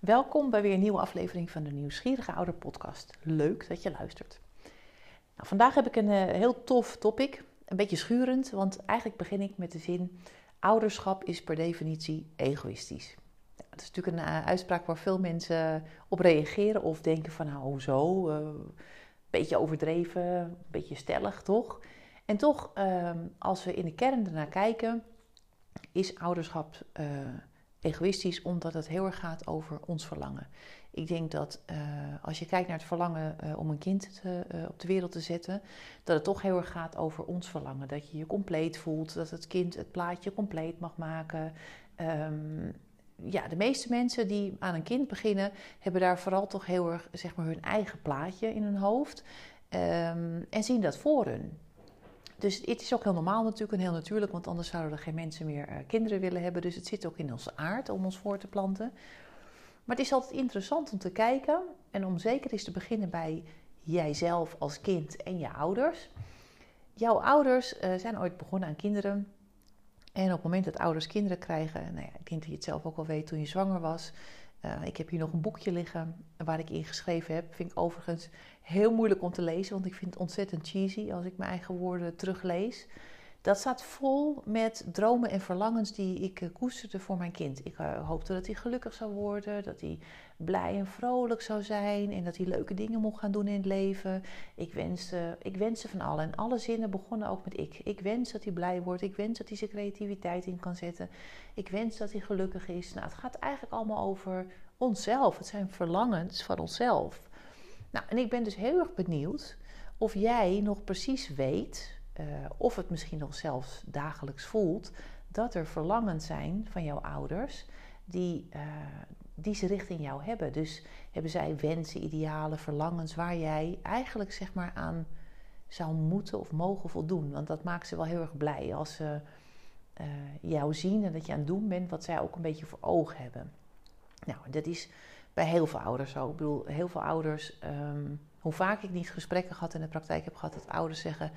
Welkom bij weer een nieuwe aflevering van de Nieuwsgierige Ouder Podcast. Leuk dat je luistert. Nou, vandaag heb ik een uh, heel tof topic, een beetje schurend, want eigenlijk begin ik met de zin: ouderschap is per definitie egoïstisch. Ja, dat is natuurlijk een uh, uitspraak waar veel mensen op reageren of denken van nou hoezo, een beetje overdreven, een beetje stellig toch? En toch, ehm, als we in de kern ernaar kijken, is ouderschap egoïstisch omdat het heel erg gaat over ons verlangen. Ik denk dat uh, als je kijkt naar het verlangen uh, om een kind te, uh, op de wereld te zetten, dat het toch heel erg gaat over ons verlangen. Dat je je compleet voelt, dat het kind het plaatje compleet mag maken. Um, ja, de meeste mensen die aan een kind beginnen, hebben daar vooral toch heel erg zeg maar, hun eigen plaatje in hun hoofd. Um, en zien dat voor hun. Dus het is ook heel normaal natuurlijk en heel natuurlijk, want anders zouden er geen mensen meer uh, kinderen willen hebben. Dus het zit ook in onze aard om ons voor te planten. Maar het is altijd interessant om te kijken en om zeker eens te beginnen bij jijzelf als kind en je ouders. Jouw ouders uh, zijn ooit begonnen aan kinderen. En op het moment dat ouders kinderen krijgen, nou ja, ik denk dat je het zelf ook al weet toen je zwanger was, uh, ik heb hier nog een boekje liggen waar ik in geschreven heb. Vind ik overigens heel moeilijk om te lezen, want ik vind het ontzettend cheesy als ik mijn eigen woorden teruglees. Dat staat vol met dromen en verlangens die ik uh, koesterde voor mijn kind. Ik uh, hoopte dat hij gelukkig zou worden, dat hij blij en vrolijk zou zijn en dat hij leuke dingen mocht gaan doen in het leven. Ik wenste, ik wenste van alle. En alle zinnen begonnen ook met ik. Ik wens dat hij blij wordt, ik wens dat hij zijn creativiteit in kan zetten. Ik wens dat hij gelukkig is. Nou, het gaat eigenlijk allemaal over onszelf. Het zijn verlangens van onszelf. Nou, en ik ben dus heel erg benieuwd of jij nog precies weet uh, of het misschien nog zelfs dagelijks voelt, dat er verlangens zijn van jouw ouders die, uh, die ze richting jou hebben. Dus hebben zij wensen, idealen, verlangens waar jij eigenlijk zeg maar aan zou moeten of mogen voldoen. Want dat maakt ze wel heel erg blij als ze uh, jou zien en dat je aan het doen bent wat zij ook een beetje voor ogen hebben. Nou, dat is bij heel veel ouders zo. Ik bedoel, heel veel ouders, um, hoe vaak ik niet gesprekken gehad in de praktijk heb gehad, dat ouders zeggen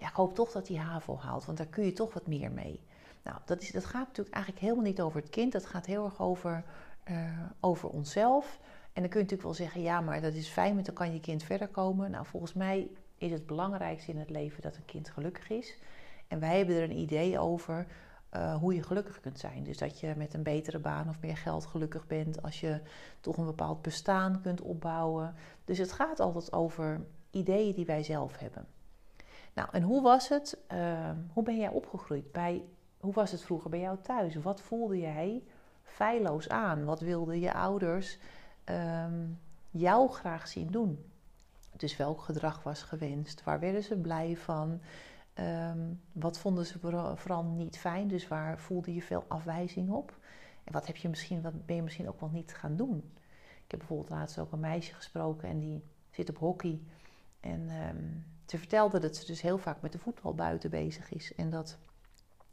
ja, ik hoop toch dat hij HAVO haalt, want daar kun je toch wat meer mee. Nou, dat, is, dat gaat natuurlijk eigenlijk helemaal niet over het kind. Dat gaat heel erg over, uh, over onszelf. En dan kun je natuurlijk wel zeggen, ja, maar dat is fijn, want dan kan je kind verder komen. Nou, volgens mij is het belangrijkste in het leven dat een kind gelukkig is. En wij hebben er een idee over uh, hoe je gelukkig kunt zijn. Dus dat je met een betere baan of meer geld gelukkig bent. Als je toch een bepaald bestaan kunt opbouwen. Dus het gaat altijd over ideeën die wij zelf hebben. Nou, en hoe was het? Uh, hoe ben jij opgegroeid? Bij, hoe was het vroeger bij jou thuis? Wat voelde jij feilloos aan? Wat wilden je ouders um, jou graag zien doen? Dus welk gedrag was gewenst? Waar werden ze blij van? Um, wat vonden ze vooral niet fijn? Dus waar voelde je veel afwijzing op? En wat, heb je misschien, wat ben je misschien ook wel niet gaan doen? Ik heb bijvoorbeeld laatst ook een meisje gesproken en die zit op hockey. En ze vertelde dat ze dus heel vaak met de voetbal buiten bezig is. En dat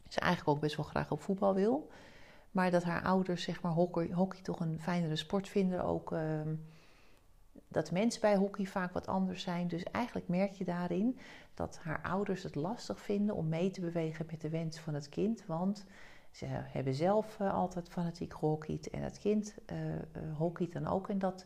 ze eigenlijk ook best wel graag op voetbal wil. Maar dat haar ouders, zeg maar, hockey, hockey toch een fijnere sport vinden. Ook uh, dat mensen bij hockey vaak wat anders zijn. Dus eigenlijk merk je daarin dat haar ouders het lastig vinden om mee te bewegen met de wens van het kind. Want ze hebben zelf uh, altijd fanatiek gehockeyd. En het kind uh, hockeyt dan ook. En dat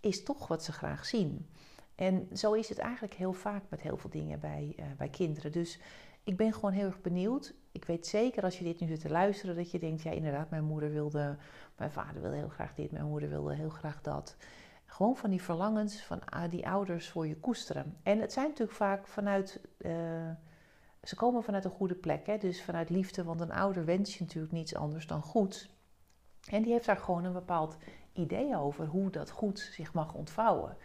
is toch wat ze graag zien. En zo is het eigenlijk heel vaak met heel veel dingen bij, uh, bij kinderen. Dus ik ben gewoon heel erg benieuwd. Ik weet zeker als je dit nu zit te luisteren dat je denkt: ja, inderdaad, mijn moeder wilde, mijn vader wilde heel graag dit, mijn moeder wilde heel graag dat. Gewoon van die verlangens van uh, die ouders voor je koesteren. En het zijn natuurlijk vaak vanuit. Uh, ze komen vanuit een goede plek, hè? dus vanuit liefde, want een ouder wens je natuurlijk niets anders dan goed. En die heeft daar gewoon een bepaald idee over hoe dat goed zich mag ontvouwen.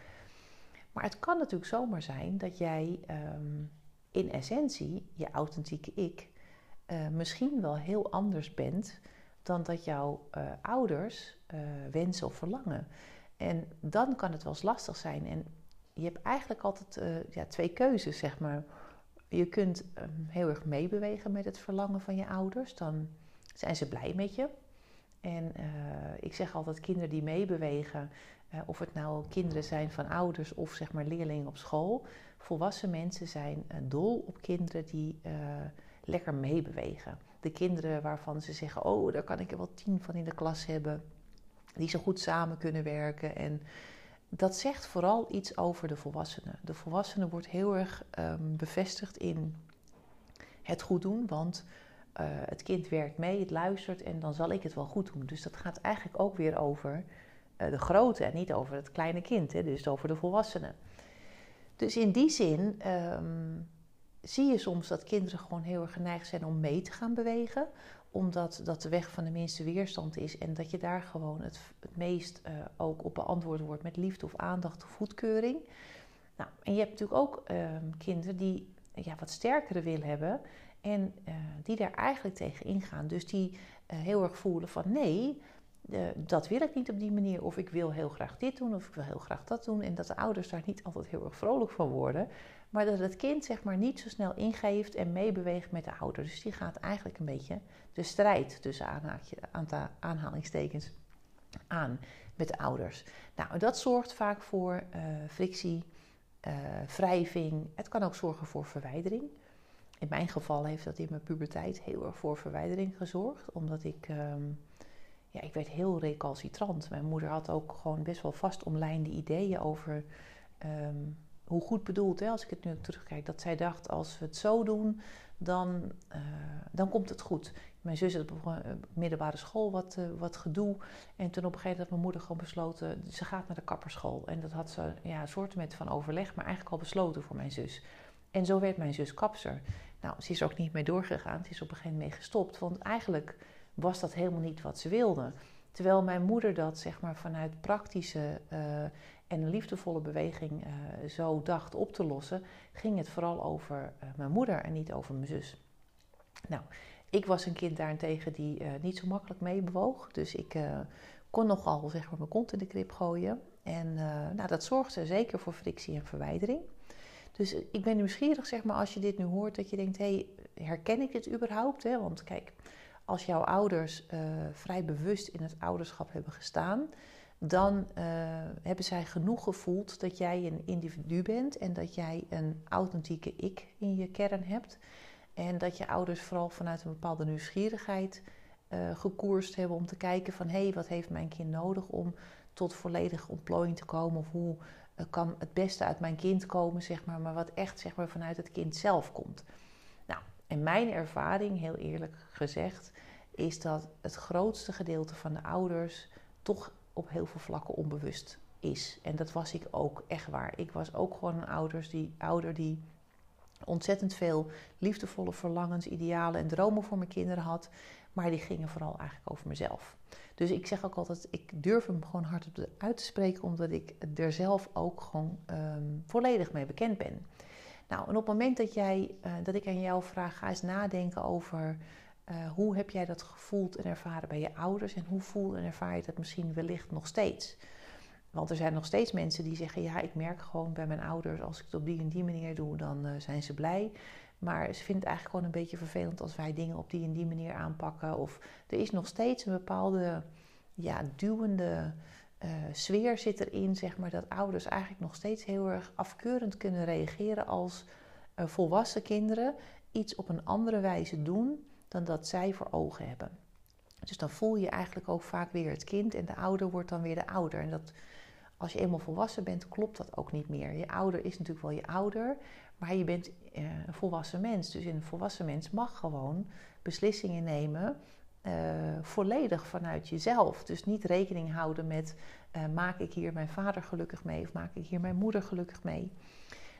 Maar het kan natuurlijk zomaar zijn dat jij um, in essentie, je authentieke ik, uh, misschien wel heel anders bent dan dat jouw uh, ouders uh, wensen of verlangen. En dan kan het wel eens lastig zijn. En je hebt eigenlijk altijd ja, twee keuzes, zeg maar. Je kunt um, heel erg meebewegen met het verlangen van je ouders. Dan zijn ze blij met je. En ik zeg altijd, kinderen die meebewegen, of het nou kinderen zijn van ouders of zeg maar leerlingen op school. Volwassen mensen zijn uh, dol op kinderen die uh, lekker meebewegen. De kinderen waarvan ze zeggen: Oh, daar kan ik er wel tien van in de klas hebben. die zo goed samen kunnen werken. En dat zegt vooral iets over de volwassenen. De volwassene wordt heel erg um, bevestigd in het goed doen, want uh, het kind werkt mee, het luistert en dan zal ik het wel goed doen. Dus dat gaat eigenlijk ook weer over de grote en niet over het kleine kind, dus over de volwassenen. Dus in die zin um, zie je soms dat kinderen gewoon heel erg geneigd zijn om mee te gaan bewegen, omdat dat de weg van de minste weerstand is en dat je daar gewoon het, meest uh, ook op beantwoord wordt met liefde of aandacht of goedkeuring. Nou, en je hebt natuurlijk ook uh, kinderen die ja, wat sterkere wil hebben en uh, die daar eigenlijk tegen ingaan. Dus die heel erg voelen van nee, dat wil ik niet op die manier. Of ik wil heel graag dit doen of ik wil heel graag dat doen. En dat de ouders daar niet altijd heel erg vrolijk van worden. Maar dat het kind zeg maar niet zo snel ingeeft en meebeweegt met de ouder. Dus die gaat eigenlijk een beetje de strijd tussen aanhalingstekens aan met de ouders. Nou, dat zorgt vaak voor uh, frictie, uh, wrijving. Het kan ook zorgen voor verwijdering. In mijn geval heeft dat in mijn puberteit heel erg voor verwijdering gezorgd. Omdat ik, um, ja, ik werd heel recalcitrant. Mijn moeder had ook gewoon best wel vast omlijnde ideeën over... Um, hoe goed bedoeld, hè, als ik het nu terugkijk, dat zij dacht: als we het zo doen, dan, uh, dan komt het goed. Mijn zus had op middelbare school wat, uh, wat gedoe. En toen op een gegeven moment had mijn moeder gewoon besloten: ze gaat naar de kapperschool. En dat had ze ja, een soort met van overleg, maar eigenlijk al besloten voor mijn zus. En zo werd mijn zus kapser. Nou, ze is er ook niet mee doorgegaan. Ze is op een gegeven moment mee gestopt. Want eigenlijk was dat helemaal niet wat ze wilde. Terwijl mijn moeder dat zeg maar vanuit praktische uh, en liefdevolle beweging uh, zo dacht op te lossen, ging het vooral over uh, mijn moeder en niet over mijn zus. Nou, ik was een kind daarentegen die niet zo makkelijk meebewoog. Dus ik kon nogal zeg maar, mijn kont in de krip gooien. En nou, dat zorgde zeker voor frictie en verwijdering. Dus ik ben nieuwsgierig, zeg maar, als je dit nu hoort, dat je denkt: hé, hey, herken ik dit überhaupt? Hè? Want kijk, als jouw ouders vrij bewust in het ouderschap hebben gestaan dan uh, hebben zij genoeg gevoeld dat jij een individu bent en dat jij een authentieke ik in je kern hebt. En dat je ouders vooral vanuit een bepaalde nieuwsgierigheid uh, gekoerst hebben om te kijken van hé, hey, wat heeft mijn kind nodig om tot volledige ontplooiing te komen? Of hoe kan het beste uit mijn kind komen, zeg maar, maar wat echt zeg maar, vanuit het kind zelf komt. En mijn ervaring, heel eerlijk gezegd, is dat het grootste gedeelte van de ouders toch op heel veel vlakken onbewust is. En dat was ik ook echt waar. Ik was ook gewoon een ouders die, ouder die ontzettend veel liefdevolle verlangens, idealen en dromen voor mijn kinderen had. Maar die gingen vooral eigenlijk over mezelf. Dus ik zeg ook altijd, ik durf hem gewoon hardop uit te spreken, omdat ik er zelf ook gewoon um, volledig mee bekend ben. Nou, en op het moment dat, jij, uh, dat ik aan jou vraag, ga eens nadenken over uh, hoe heb jij dat gevoeld en ervaren bij je ouders en hoe voel en ervaar je dat misschien wellicht nog steeds? Want er zijn nog steeds mensen die zeggen: Ja, ik merk gewoon bij mijn ouders, als ik het op die en die manier doe, dan uh, zijn ze blij. Maar ze vinden het eigenlijk gewoon een beetje vervelend als wij dingen op die en die manier aanpakken. Of er is nog steeds een bepaalde ja, duwende uh, sfeer zit erin, zeg maar, dat ouders eigenlijk nog steeds heel erg afkeurend kunnen reageren als uh, volwassen kinderen iets op een andere wijze doen dan dat zij voor ogen hebben. Dus dan voel je eigenlijk ook vaak weer het kind en de ouder wordt dan weer de ouder. En dat, als je eenmaal volwassen bent, klopt dat ook niet meer. Je ouder is natuurlijk wel je ouder, maar je bent uh, een volwassen mens. Dus een volwassen mens mag gewoon beslissingen nemen uh, volledig vanuit jezelf. Dus niet rekening houden met uh, maak ik hier mijn vader gelukkig mee of maak ik hier mijn moeder gelukkig mee.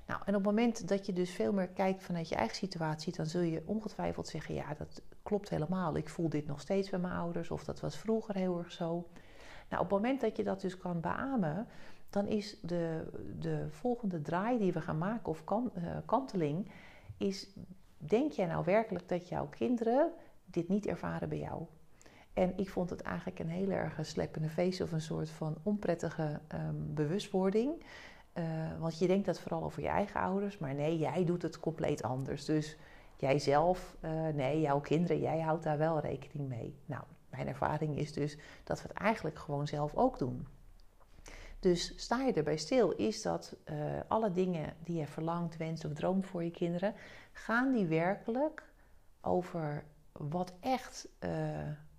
Nou, en op het moment dat je dus veel meer kijkt vanuit je eigen situatie, dan zul je ongetwijfeld zeggen: ja, dat klopt helemaal. Ik voel dit nog steeds bij mijn ouders, of dat was vroeger heel erg zo. Nou, op het moment dat je dat dus kan beamen, dan is de, de volgende draai die we gaan maken, of kan, uh, kanteling, is: denk jij nou werkelijk dat jouw kinderen dit niet ervaren bij jou? En ik vond het eigenlijk een heel erg sleppende feest of een soort van onprettige um, bewustwording. Uh, want je denkt dat vooral over je eigen ouders, maar nee, jij doet het compleet anders. Dus jijzelf, uh, nee, jouw kinderen, jij houdt daar wel rekening mee. Nou, mijn ervaring is dus dat we het eigenlijk gewoon zelf ook doen. Dus sta je erbij stil, is dat uh, alle dingen die je verlangt, wenst of droomt voor je kinderen, gaan die werkelijk over wat echt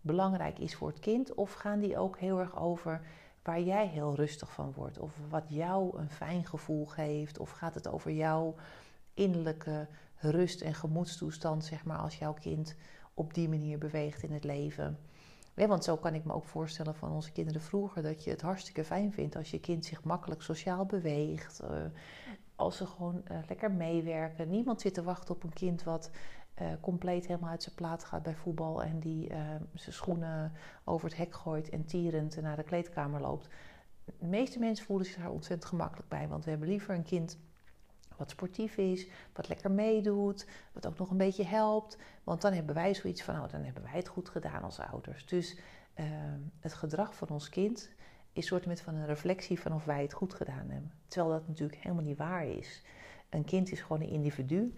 belangrijk is voor het kind? Of gaan die ook heel erg over waar jij heel rustig van wordt? Of wat jou een fijn gevoel geeft? Of gaat het over jouw innerlijke rust en gemoedstoestand, zeg maar, als jouw kind op die manier beweegt in het leven? want zo kan ik me ook voorstellen van onze kinderen vroeger dat je het hartstikke fijn vindt als je kind zich makkelijk sociaal beweegt. Uh, als ze gewoon uh, lekker meewerken. Niemand zit te wachten op een kind wat uh, compleet helemaal uit zijn plaat gaat bij voetbal en die zijn schoenen over het hek gooit en tierend naar de kleedkamer loopt. De meeste mensen voelen zich daar ontzettend gemakkelijk bij, want we hebben liever een kind wat sportief is, wat lekker meedoet, wat ook nog een beetje helpt. Want dan hebben wij zoiets van, nou, dan hebben wij het goed gedaan als ouders. Dus uh, het gedrag van ons kind is soort met van een reflectie van of wij het goed gedaan hebben. Terwijl dat natuurlijk helemaal niet waar is. Een kind is gewoon een individu,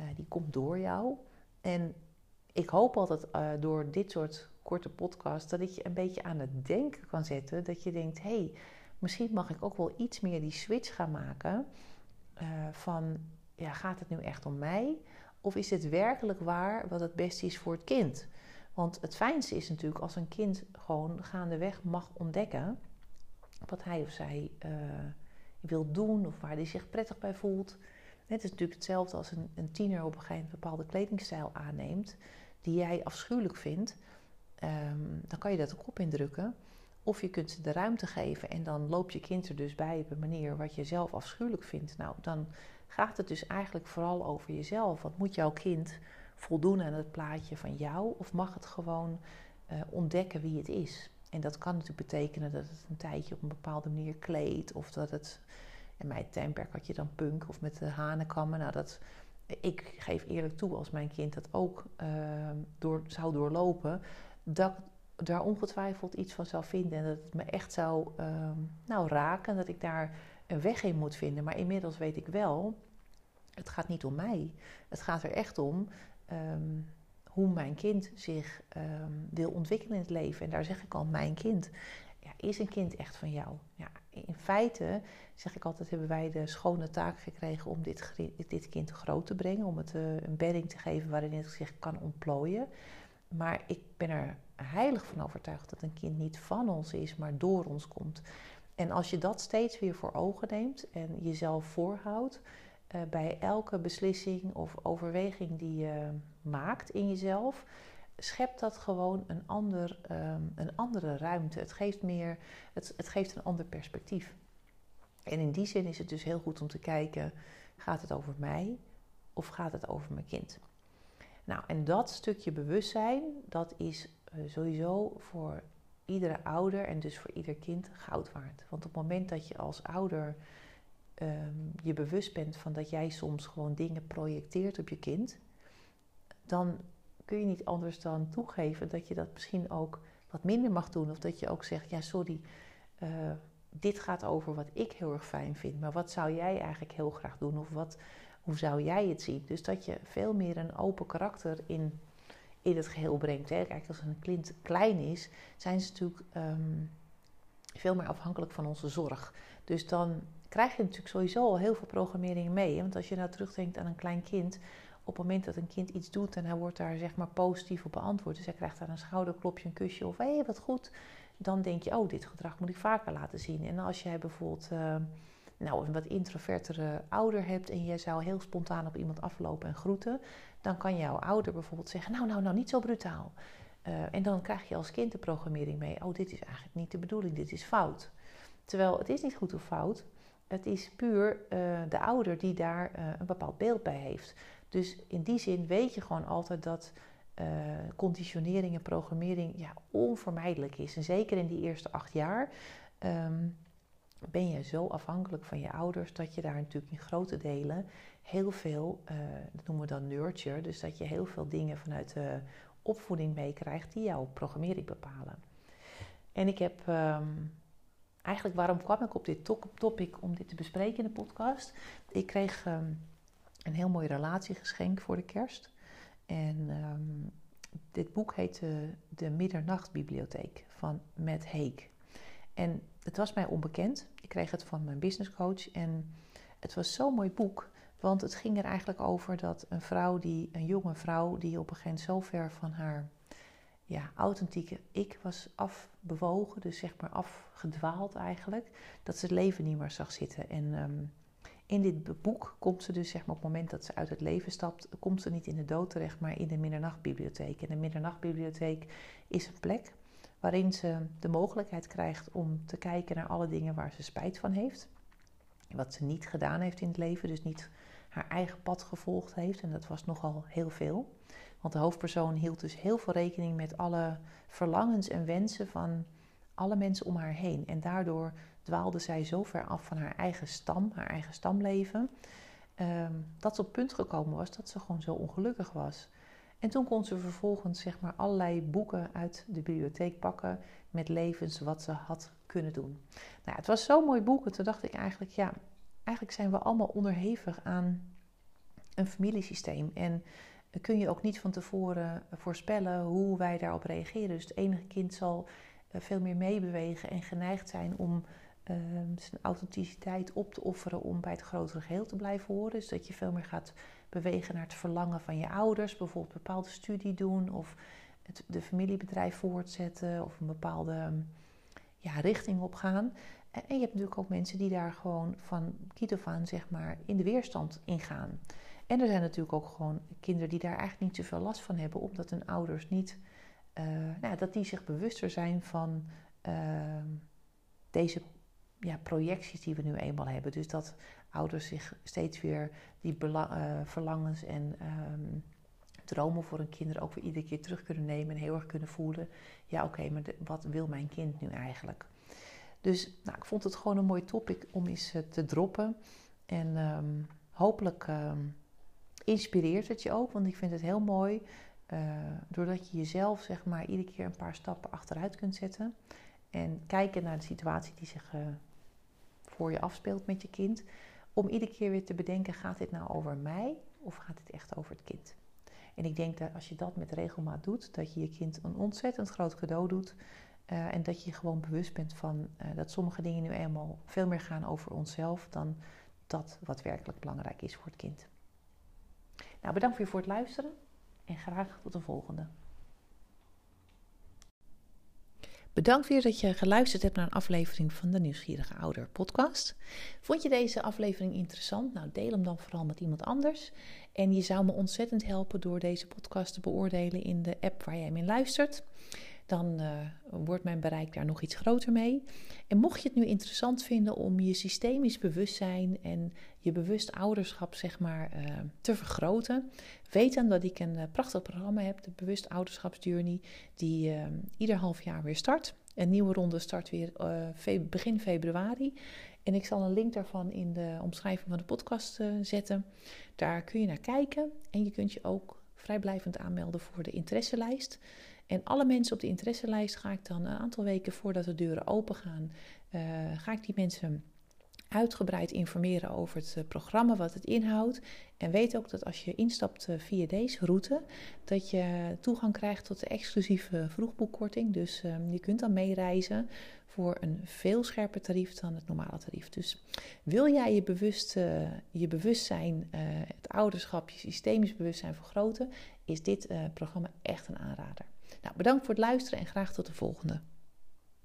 uh, die komt door jou. En ik hoop altijd uh, door dit soort korte podcasts dat ik je een beetje aan het denken kan zetten. Dat je denkt, hé, hey, misschien mag ik ook wel iets meer die switch gaan maken uh, van, ja, gaat het nu echt om mij? Of is het werkelijk waar wat het beste is voor het kind? Want het fijnste is natuurlijk als een kind gewoon gaandeweg mag ontdekken wat hij of zij wil doen of waar hij zich prettig bij voelt. Het is natuurlijk hetzelfde als een, een tiener op een gegeven moment een bepaalde kledingstijl aanneemt die jij afschuwelijk vindt. Um, dan kan je dat ook op indrukken. Of je kunt ze de ruimte geven en dan loopt je kind er dus bij op een manier wat je zelf afschuwelijk vindt. Nou, dan gaat het dus eigenlijk vooral over jezelf. Want moet jouw kind voldoen aan het plaatje van jou of mag het gewoon uh, ontdekken wie het is? En dat kan natuurlijk betekenen dat het een tijdje op een bepaalde manier kleedt of dat het. In mijn tijdperk had je dan punk of met de hanenkammen. Nou, dat, ik geef eerlijk toe, als mijn kind dat ook uh, door, zou doorlopen, dat, daar ongetwijfeld iets van zou vinden en dat het me echt zou uh, nou, raken, dat ik daar een weg in moet vinden. Maar inmiddels weet ik wel, het gaat niet om mij. Het gaat er echt om um, hoe mijn kind zich wil ontwikkelen in het leven. En daar zeg ik al, mijn kind. Ja, is een kind echt van jou? Ja, in feite, zeg ik altijd, hebben wij de schone taak gekregen om dit, dit kind groot te brengen. Om het uh, een bedding te geven waarin het zich kan ontplooien. Maar ik ben er heilig van overtuigd dat een kind niet van ons is, maar door ons komt. En als je dat steeds weer voor ogen neemt en jezelf voorhoudt uh, bij elke beslissing of overweging die je maakt in jezelf, schept dat gewoon een, ander, um, een andere ruimte. Het geeft, meer, het, het geeft een ander perspectief. En in die zin is het dus heel goed om te kijken: gaat het over mij of gaat het over mijn kind? Nou, en dat stukje bewustzijn, dat is uh, sowieso voor iedere ouder en dus voor ieder kind goud waard. Want op het moment dat je als ouder um, je bewust bent van dat jij soms gewoon dingen projecteert op je kind, dan kun je niet anders dan toegeven dat je dat misschien ook wat minder mag doen. Of dat je ook zegt, ja sorry, uh, dit gaat over wat ik heel erg fijn vind, maar wat zou jij eigenlijk heel graag doen? Of wat, hoe zou jij het zien? Dus dat je veel meer een open karakter in, in het geheel brengt. Hè? Kijk, als een kind klein is, zijn ze natuurlijk um, veel meer afhankelijk van onze zorg. Dus dan krijg je natuurlijk sowieso al heel veel programmering mee. Want als je nou terugdenkt aan een klein kind, op het moment dat een kind iets doet en hij wordt daar zeg maar positief op beantwoord, dus hij krijgt daar een schouderklopje, een kusje of hé, hey, wat goed, dan denk je, oh, dit gedrag moet ik vaker laten zien. En als jij bijvoorbeeld uh, nou, een wat introvertere ouder hebt en je zou heel spontaan op iemand aflopen en groeten, dan kan jouw ouder bijvoorbeeld zeggen, nou, nou, nou, niet zo brutaal. Uh, en dan krijg je als kind de programmering mee, oh, dit is eigenlijk niet de bedoeling, dit is fout. Terwijl het is niet goed of fout, het is puur uh, de ouder die daar een bepaald beeld bij heeft. Dus in die zin weet je gewoon altijd dat uh, conditionering en programmering ja, onvermijdelijk is. En zeker in die eerste acht jaar um, ben je zo afhankelijk van je ouders dat je daar natuurlijk in grote delen heel veel, dat noemen we dan nurture, dus dat je heel veel dingen vanuit de opvoeding meekrijgt die jouw programmering bepalen. En ik heb. Um, eigenlijk waarom kwam ik op dit topic om dit te bespreken in de podcast? Ik kreeg um, een heel mooi relatiegeschenk voor de kerst. En um, dit boek heet de, de Middernachtbibliotheek van Matt Haig. En het was mij onbekend. Ik kreeg het van mijn businesscoach. En het was zo'n mooi boek. Want het ging er eigenlijk over dat een vrouw, die, een jonge vrouw, die op een gegeven moment zo ver van haar ja, authentieke ik was afbewogen, dus zeg maar afgedwaald eigenlijk, dat ze het leven niet meer zag zitten. En ehm, in dit boek komt ze dus zeg maar op het moment dat ze uit het leven stapt, komt ze niet in de dood terecht, maar in de middernachtbibliotheek. En de middernachtbibliotheek is een plek waarin ze de mogelijkheid krijgt om te kijken naar alle dingen waar ze spijt van heeft. Wat ze niet gedaan heeft in het leven, dus niet haar eigen pad gevolgd heeft. En dat was nogal heel veel. Want de hoofdpersoon hield dus heel veel rekening met alle verlangens en wensen van alle mensen om haar heen. En daardoor dwaalde zij zo ver af van haar eigen stam, haar eigen stamleven, ehm, dat ze op punt gekomen was dat ze gewoon zo ongelukkig was. En toen kon ze vervolgens zeg maar allerlei boeken uit de bibliotheek pakken met levens wat ze had kunnen doen. Nou, het was zo'n mooi boek. En toen dacht ik eigenlijk, ja, eigenlijk zijn we allemaal onderhevig aan een familiesysteem. En kun je ook niet van tevoren voorspellen hoe wij daarop reageren. Dus het enige kind zal eh, veel meer meebewegen en geneigd zijn om zijn authenticiteit op te offeren om bij het grotere geheel te blijven horen. Dus dat je veel meer gaat bewegen naar het verlangen van je ouders, bijvoorbeeld een bepaalde studie doen of het de familiebedrijf voortzetten of een bepaalde ja, richting op gaan. En je hebt natuurlijk ook mensen die daar gewoon van kiet aan zeg maar in de weerstand ingaan. En er zijn natuurlijk ook gewoon kinderen die daar eigenlijk niet zoveel last van hebben, omdat hun ouders niet, uh, nou, dat die zich bewuster zijn van uh, deze ja, projecties die we nu eenmaal hebben. Dus dat ouders zich steeds weer die uh, verlangens en um, dromen voor hun kinderen ook weer iedere keer terug kunnen nemen en heel erg kunnen voelen. Ja, oké, maar wat wil mijn kind nu eigenlijk? Dus nou, ik vond het gewoon een mooi topic om eens uh, te droppen. En um, hopelijk um, inspireert het je ook, want ik vind het heel mooi. Uh, doordat je jezelf zeg maar iedere keer een paar stappen achteruit kunt zetten. En kijken naar de situatie die zich uh, voor je afspeelt met je kind. Om iedere keer weer te bedenken, gaat dit nou over mij of gaat dit echt over het kind? En ik denk dat als je dat met regelmaat doet, dat je je kind een ontzettend groot cadeau doet. Uh, en dat je gewoon bewust bent van uh, dat sommige dingen nu eenmaal veel meer gaan over onszelf dan dat wat werkelijk belangrijk is voor het kind. Nou, bedankt weer voor het luisteren en graag tot de volgende. Bedankt weer dat je geluisterd hebt naar een aflevering van de Nieuwsgierige Ouder podcast. Vond je deze aflevering interessant? Nou, deel hem dan vooral met iemand anders. En je zou me ontzettend helpen door deze podcast te beoordelen in de app waar jij in luistert dan uh, wordt mijn bereik daar nog iets groter mee. En mocht je het nu interessant vinden om je systemisch bewustzijn en je bewust ouderschap zeg maar, uh, te vergroten, weet dan dat ik een uh, prachtig programma heb, de Bewust Ouderschapsjourney, die ieder half jaar weer start. Een nieuwe ronde start weer begin februari. En ik zal een link daarvan in de omschrijving van de podcast zetten. Daar kun je naar kijken en je kunt je ook vrijblijvend aanmelden voor de interesselijst. En alle mensen op de interesselijst ga ik dan een aantal weken voordat de deuren open gaan, uh, ga ik die mensen uitgebreid informeren over het eh, programma, wat het inhoudt. En weet ook dat als je instapt eh, via deze route, dat je toegang krijgt tot de exclusieve vroegboekkorting. Dus ehm, je kunt dan meereizen voor een veel scherper tarief dan het normale tarief. Dus wil jij je, bewust, je bewustzijn, het ouderschap, je systemisch bewustzijn vergroten, is dit programma echt een aanrader. Nou, bedankt voor het luisteren en graag tot de volgende.